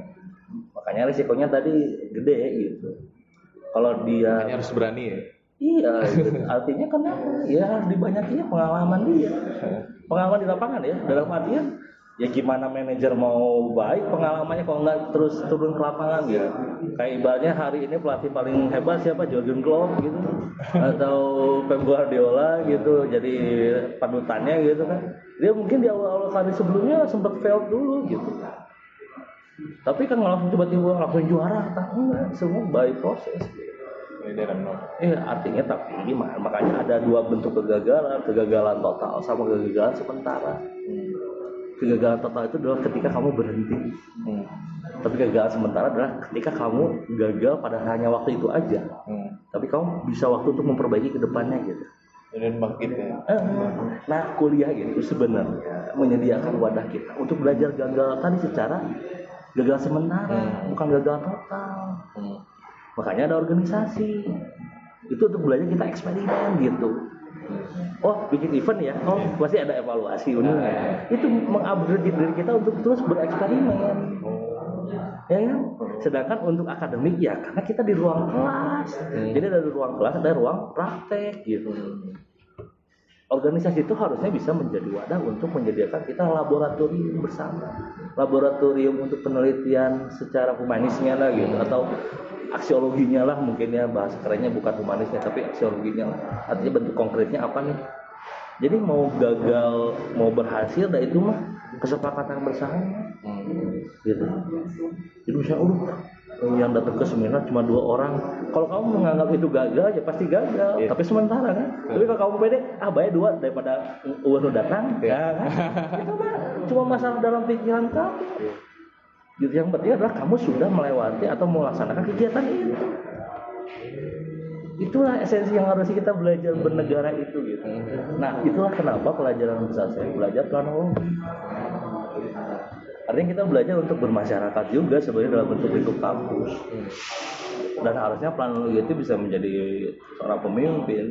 Makanya risikonya tadi gede gitu. Kalau dia Makanya harus berani ya. iya, gitu. artinya kenapa? Ya harus dibanyakinya pengalaman dia. <laughs> Pengalaman di lapangan ya. Dalam artian ya gimana manajer mau baik pengalamannya kalau nggak terus turun ke lapangan gitu. Kayak ibaratnya hari ini pelatih paling hebat siapa Jurgen Klopp gitu atau Pep Guardiola gitu jadi panutannya gitu kan. Dia mungkin di awal-awal kali sebelumnya sempat fail dulu gitu. Tapi kan langsung tiba-tiba langsung juara, tak enggak, semua by proses. Gitu. Eh artinya tapi gimana? Makanya ada dua bentuk kegagalan, kegagalan total sama kegagalan sementara. Kegagalan total itu adalah ketika kamu berhenti. Hmm. Tapi kegagalan sementara adalah ketika kamu gagal pada hanya waktu itu aja. Hmm. Tapi kamu bisa waktu untuk memperbaiki ke depannya gitu. Dan bangkit ya. Eh, Nah kuliah itu sebenarnya menyediakan wadah kita untuk belajar gagal tadi secara gagal sementara, Hmm. bukan gagal total. Hmm. Makanya ada organisasi. Itu untuk belajar kita eksperimen gitu. Oh, bikin event ya? Oh, pasti ada evaluasi ujungnya. Itu mengupgrade diri kita untuk terus bereksperimen. Ya kan? Sedangkan untuk akademik ya karena kita di ruang kelas. Jadi dari ruang kelas ada ruang praktek gitu. Organisasi itu harusnya bisa menjadi wadah untuk menyediakan kita laboratorium bersama. Laboratorium untuk penelitian secara humanisnya lah gitu atau aksiologinya lah mungkin ya bahasa kerennya bukan humanisnya tapi aksiologinya lah. Artinya bentuk konkretnya apa nih? Jadi mau gagal mau berhasil dah itu mah kesepakatan bersama gitu. Jadi misalnya, yang datang ke seminar cuma dua orang. Kalau kamu menganggap itu gagal, ya pasti gagal. Iya. Tapi sementara kan. Tapi kalau kamu pede, ah bayar dua daripada uang lu datang, Iya. ya kan? <laughs> itu mah cuma masalah dalam pikiran kamu. Gitu yang penting adalah kamu sudah melewati atau melaksanakan kegiatan itu. Itulah esensi yang harus kita belajar bernegara itu gitu. Nah, itulah kenapa pelajaran besar saya belajar planologi. Artinya kita belajar untuk bermasyarakat juga sebenarnya dalam bentuk lingkup kampus. Dan harusnya planologi itu bisa menjadi seorang pemimpin.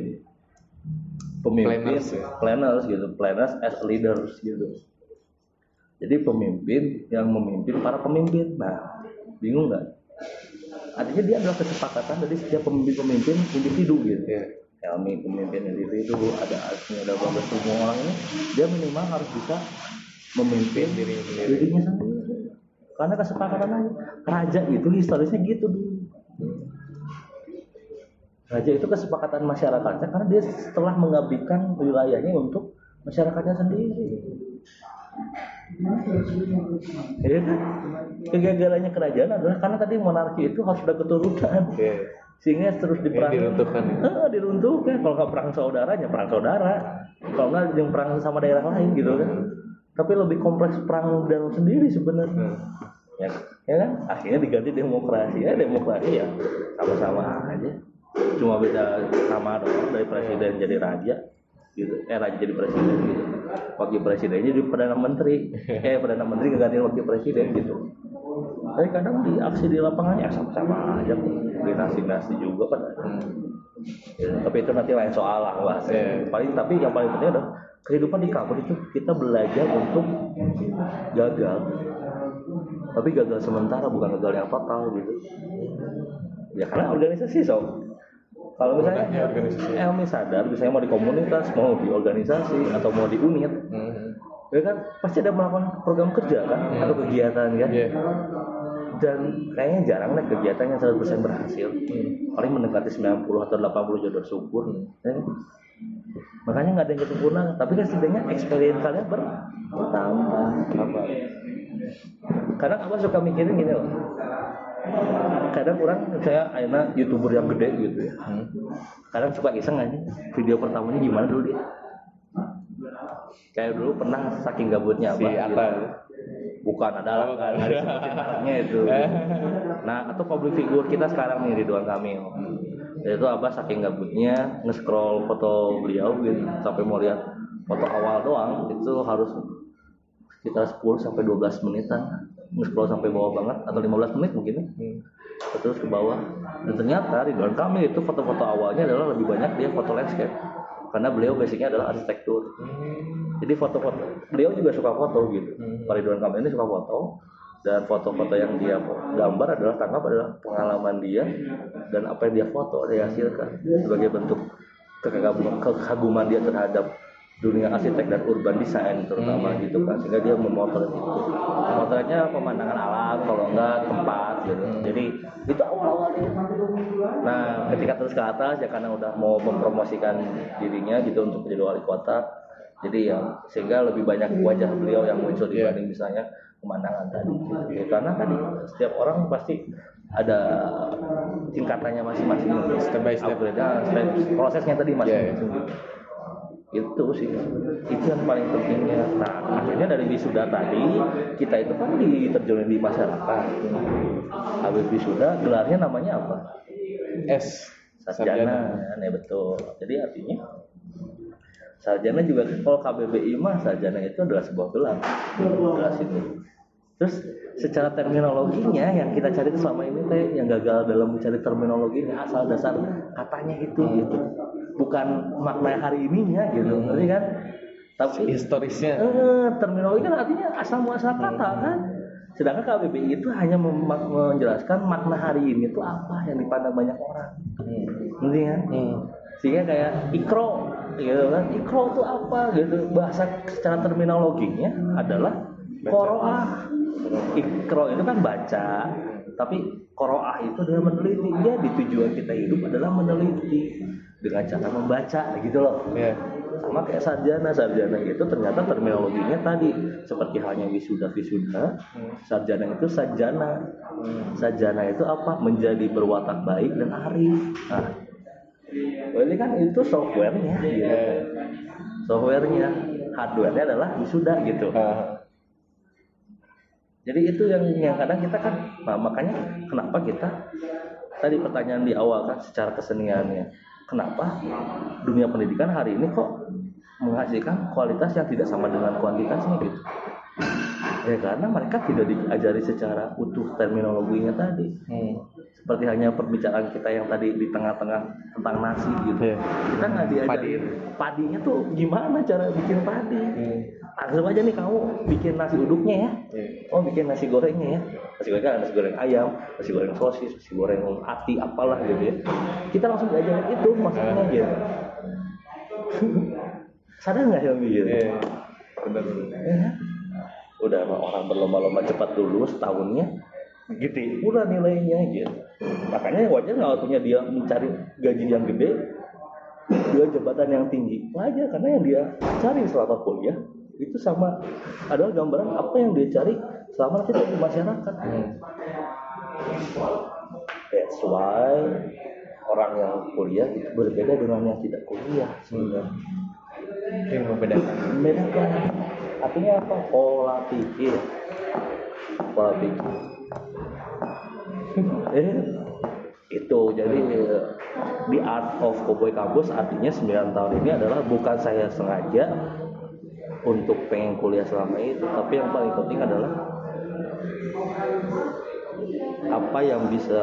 Pemimpin, Planners, ya? planners gitu, planners as leaders gitu. Jadi pemimpin yang memimpin para pemimpin. Nah, bingung nggak? Artinya dia adalah kesepakatan dari setiap pemimpin-pemimpin individu gitu. Iya. Helmi pemimpin individu, ada Asmi, ada Bagas semua orang ini, dia minimal harus bisa memimpin Dirinya sendiri. dirinya sendiri. Karena kesepakatan aja. Raja itu historisnya gitu dulu. Raja itu kesepakatan masyarakatnya karena dia setelah mengabdikan wilayahnya untuk masyarakatnya sendiri. Ya kan? Kegagalannya kerajaan adalah karena tadi monarki itu harus ada keturunan. Sehingga terus diperang. diruntuhkan. Eh, diruntuhkan. Kalau nggak perang saudaranya, perang saudara. Kalau nggak yang perang sama daerah lain gitu kan. Tapi lebih kompleks perang dalam sendiri sebenarnya. Ya, ya kan? Akhirnya diganti demokrasi. Ya demokrasi ya sama-sama aja. Cuma beda nama doang dari presiden jadi raja gitu. Eh raja jadi presiden gitu. Wakil presidennya jadi perdana menteri. <laughs> Eh perdana menteri ngegantiin wakil presiden gitu. Tapi kadang di aksi di lapangan ya sama-sama aja. Dinasti-dinasti juga kan. Ya, tapi itu nanti lain soal lah bahas. Iya. Paling tapi yang paling penting adalah kehidupan di kampus itu kita belajar untuk gagal tapi gagal sementara bukan gagal yang total gitu ya karena organisasi so kalau misalnya organisasi. Elmi sadar misalnya mau di komunitas mau di organisasi atau mau di unit Hmm. ya kan pasti ada melakukan program kerja kan atau kegiatan kan Iya. dan kayaknya jarang deh kegiatan yang 100% berhasil Hmm. paling mendekati 90 atau 80 jodoh syukur kan? Makanya nggak ada yang sempurna tapi kan setidaknya experience kalian ber- bertambah Apa? kadang abah suka mikirin gini loh. Kadang orang saya akhirnya youtuber yang gede gitu ya. Hmm. kadang suka iseng aja. Video pertamanya gimana dulu dia? Kayak dulu pernah saking gabutnya Si Atta. gitu. bukan adalah Oh, kan itu. <laughs> Nah atau public figure kita sekarang nih Ridwan Kamil itu abah saking gabutnya nge-scroll foto beliau gitu. Sampai mau lihat foto awal doang itu harus sekitar 10 sampai 12 menitan. Nge-scroll sampai bawah banget atau 15 menit mungkin ya. Hmm. terus ke bawah. Dan ternyata Ridwan Kamil itu foto-foto awalnya adalah lebih banyak dia foto landscape. Karena beliau basicnya adalah arsitektur. Hmm. jadi foto-foto beliau juga suka foto gitu. Hmm. Pak Ridwan Kamil ini suka foto dan foto-foto yang dia gambar adalah tangkap adalah pengalaman dia dan apa yang dia foto dia hasilkan sebagai bentuk kekaguman, kekaguman dia terhadap dunia arsitek dan urban design terutama Hmm. gitu kan. Sehingga dia memotret itu. Memotretnya pemandangan alam kalau enggak tempat gitu. Jadi itu awal-awalnya nah ketika terus ke atas ya karena udah mau mempromosikan dirinya gitu untuk menjadi wali kota. Jadi ya sehingga lebih banyak wajah beliau yang muncul Iya. dibanding misalnya pemandangan tadi gitu. Karena tadi setiap orang pasti ada tingkatannya masing-masing Step by step. Upgrade, ah, step prosesnya tadi masing-masing. Gitu. itu sih. Itu yang paling pentingnya. Nah akhirnya dari wisuda tadi kita itu kan diterjunin di masyarakat. Habis wisuda gelarnya namanya apa? S. sarjana. Ya betul. Jadi artinya sarjana juga kalau KBBI mah sarjana itu adalah sebuah gelar. Gelar itu terus secara terminologinya yang kita cari itu selama ini teh yang gagal dalam mencari terminologinya asal dasar katanya itu gitu bukan makna hari ininya gitu ngerti kan tapi Historisnya. Eh, terminologi kan artinya asal muasal kata kan. Sedangkan KBBI itu hanya menjelaskan makna hari ini itu apa yang dipandang banyak orang. Hmm. Ngerti kan? Hmm. Sehingga kayak ikro gitu kan. Ikro itu apa gitu. Bahasa secara terminologinya adalah. Koroah. Ikro itu kan baca, tapi koroah itu adalah meneliti. Jadi tujuan kita hidup adalah meneliti dengan cara membaca gitu loh Ya. sama kayak sarjana sarjana itu ternyata terminologinya tadi seperti halnya wisuda wisuda sarjana itu sajana sajana itu apa menjadi berwatak baik dan arif nah berarti kan itu softwarenya gitu. Ya. softwarenya hardwarenya adalah wisuda gitu Ah. Jadi itu yang yang kadang kita kan nah, makanya kenapa kita tadi pertanyaan di awal kan secara keseniannya kenapa dunia pendidikan hari ini kok menghasilkan kualitas yang tidak sama dengan kuantitasnya gitu? Ya karena mereka tidak diajari secara utuh terminologinya tadi. Hmm. seperti hanya perbicaraan kita yang tadi di tengah-tengah tentang nasi gitu. Iya. kita nggak diajarin padinya tuh gimana cara bikin padi langsung aja nih kamu bikin nasi uduknya ya Iya. Oh bikin nasi gorengnya ya Nasi goreng nasi goreng ayam Nasi goreng sosis Nasi goreng ati apalah gitu ya Kita langsung diajarin itu masaknya gitu <laughs> Sadar nggak Helmi gitu Iya. Benar. Ya. Udah mah orang berlomba-lomba cepat lulus tahunnya gitu pula nilainya gitu makanya wajar nggak waktunya dia mencari gaji yang gede dia jabatan yang tinggi wajar karena yang dia cari selama kuliah itu sama. Adalah gambaran apa yang dia cari selama nanti di masyarakat. Hmm. that's why orang yang kuliah itu berbeda dengan yang tidak kuliah sebenarnya. Itu yang membedakan. membedakan. Artinya apa? Pola pikir. Pola pikir. <laughs> Eh itu jadi di art of cowboy kampus artinya 9 tahun ini adalah bukan saya sengaja untuk pengen kuliah selama itu tapi yang paling penting adalah apa yang bisa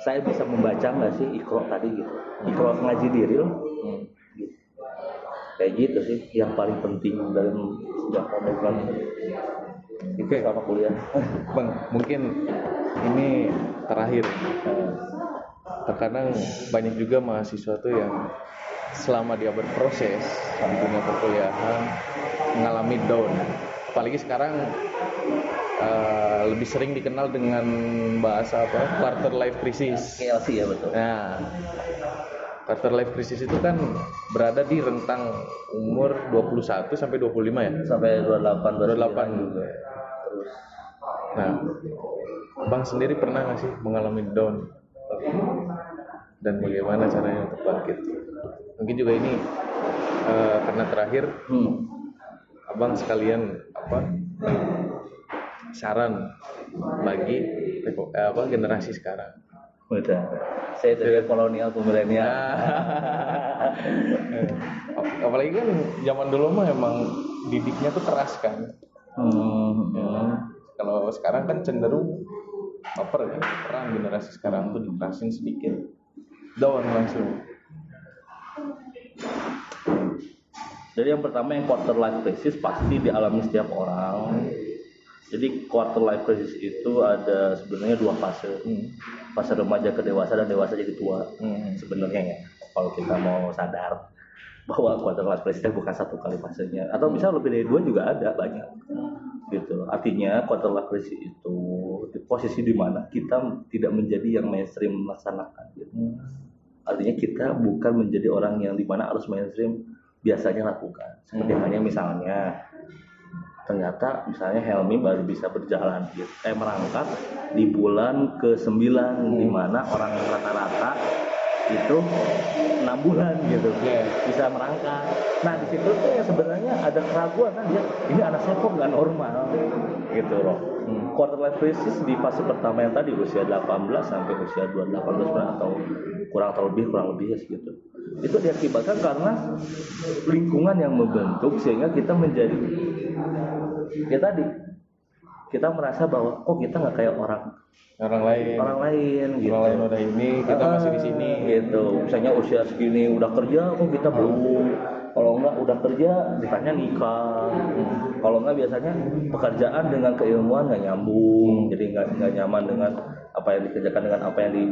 saya bisa membaca nggak sih ikro tadi gitu ikro ngaji diri loh Hmm. kayak gitu sih yang paling penting dalam sejak program itu Oke. sama kuliah <laughs> Bang, mungkin ini terakhir. Eh, Terkadang banyak juga mahasiswa tuh yang selama dia berproses di dunia perkuliahan mengalami down. Apalagi sekarang eh, lebih sering dikenal dengan bahasa apa? Quarter life crisis. KLC ya betul Nah, quarter life crisis itu kan berada di rentang umur 21 sampai 25 ya. sampai 28 28 juga terus Nah, Bang sendiri pernah nggak sih mengalami down? Dan bagaimana caranya untuk bangkit? Mungkin juga ini eh, karena terakhir hmm. Abang sekalian apa saran bagi eh, apa generasi sekarang. udah saya dari kolonial ke milenial <laughs> Ap- Apalagi kan zaman dulu mah emang didiknya tuh keras kan. hmm. Ya, kalau sekarang kan cenderung baper kan perang generasi sekarang tuh dikerasin sedikit down langsung Jadi yang pertama yang quarter life crisis pasti dialami setiap orang. Jadi quarter life crisis itu ada sebenarnya dua fase. Hmm. Fase remaja ke dewasa dan dewasa jadi tua. Hmm. Sebenarnya ya, kalau kita mau sadar bahwa quarter life crisis bukan satu kali fasenya atau bisa lebih dari dua juga ada banyak gitu artinya quarter life crisis itu di posisi di mana kita tidak menjadi yang mainstream melaksanakan gitu Hmm. Artinya kita bukan menjadi orang yang di mana harus mainstream biasanya lakukan seperti Hmm. hanya misalnya ternyata misalnya Helmi baru bisa berjalan eh merangkak di bulan ke 9 Hmm. di mana orang yang rata-rata itu enam bulan gitu Iya. bisa merangkak nah di situ tuh yang sebenarnya ada keraguan kan dia ini anak saya kok nggak normal gitu loh Hmm. quarter life crisis di fase pertama yang tadi usia 18 sampai usia 28 bulan atau kurang atau lebih kurang lebih ya segitu. Itu diakibatkan karena lingkungan yang membentuk sehingga kita menjadi ya tadi kita merasa bahwa kok kita nggak kayak orang orang lain. orang lain gitu. orang lain udah ini kita masih di sini. Gitu. Misalnya usia segini udah kerja kok kita belum kalau enggak udah kerja ditanya nikah kalau enggak biasanya pekerjaan dengan keilmuan nggak nyambung. Jadi nggak nggak nyaman dengan apa yang dikerjakan dengan apa yang di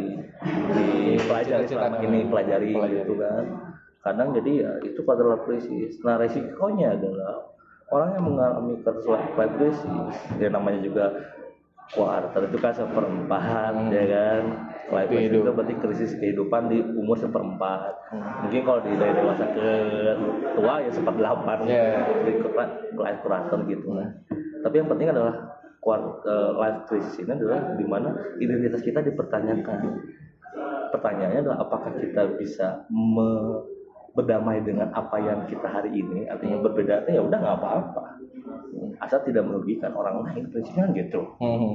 dipelajari selama ini pelajari pelajari. gitu kan. Kadang jadi ya itu adalah krisis nah resikonya adalah orang yang mengalami quarter crisis dia namanya juga quarter itu kan seperempat ya kan life crisis itu berarti krisis kehidupan di umur seperempat. Mungkin kalau di dari dewasa ke tua ya seperdelapan Iya. di life quarter gitu. Lah tapi yang penting adalah quarter life crisis ini adalah di mana identitas kita dipertanyakan. Pertanyaannya adalah apakah kita bisa me- berdamai dengan apa yang kita hari ini? Artinya berbeda ya udah nggak apa-apa. Asal tidak merugikan orang lain prinsipnya gitu. Hmm.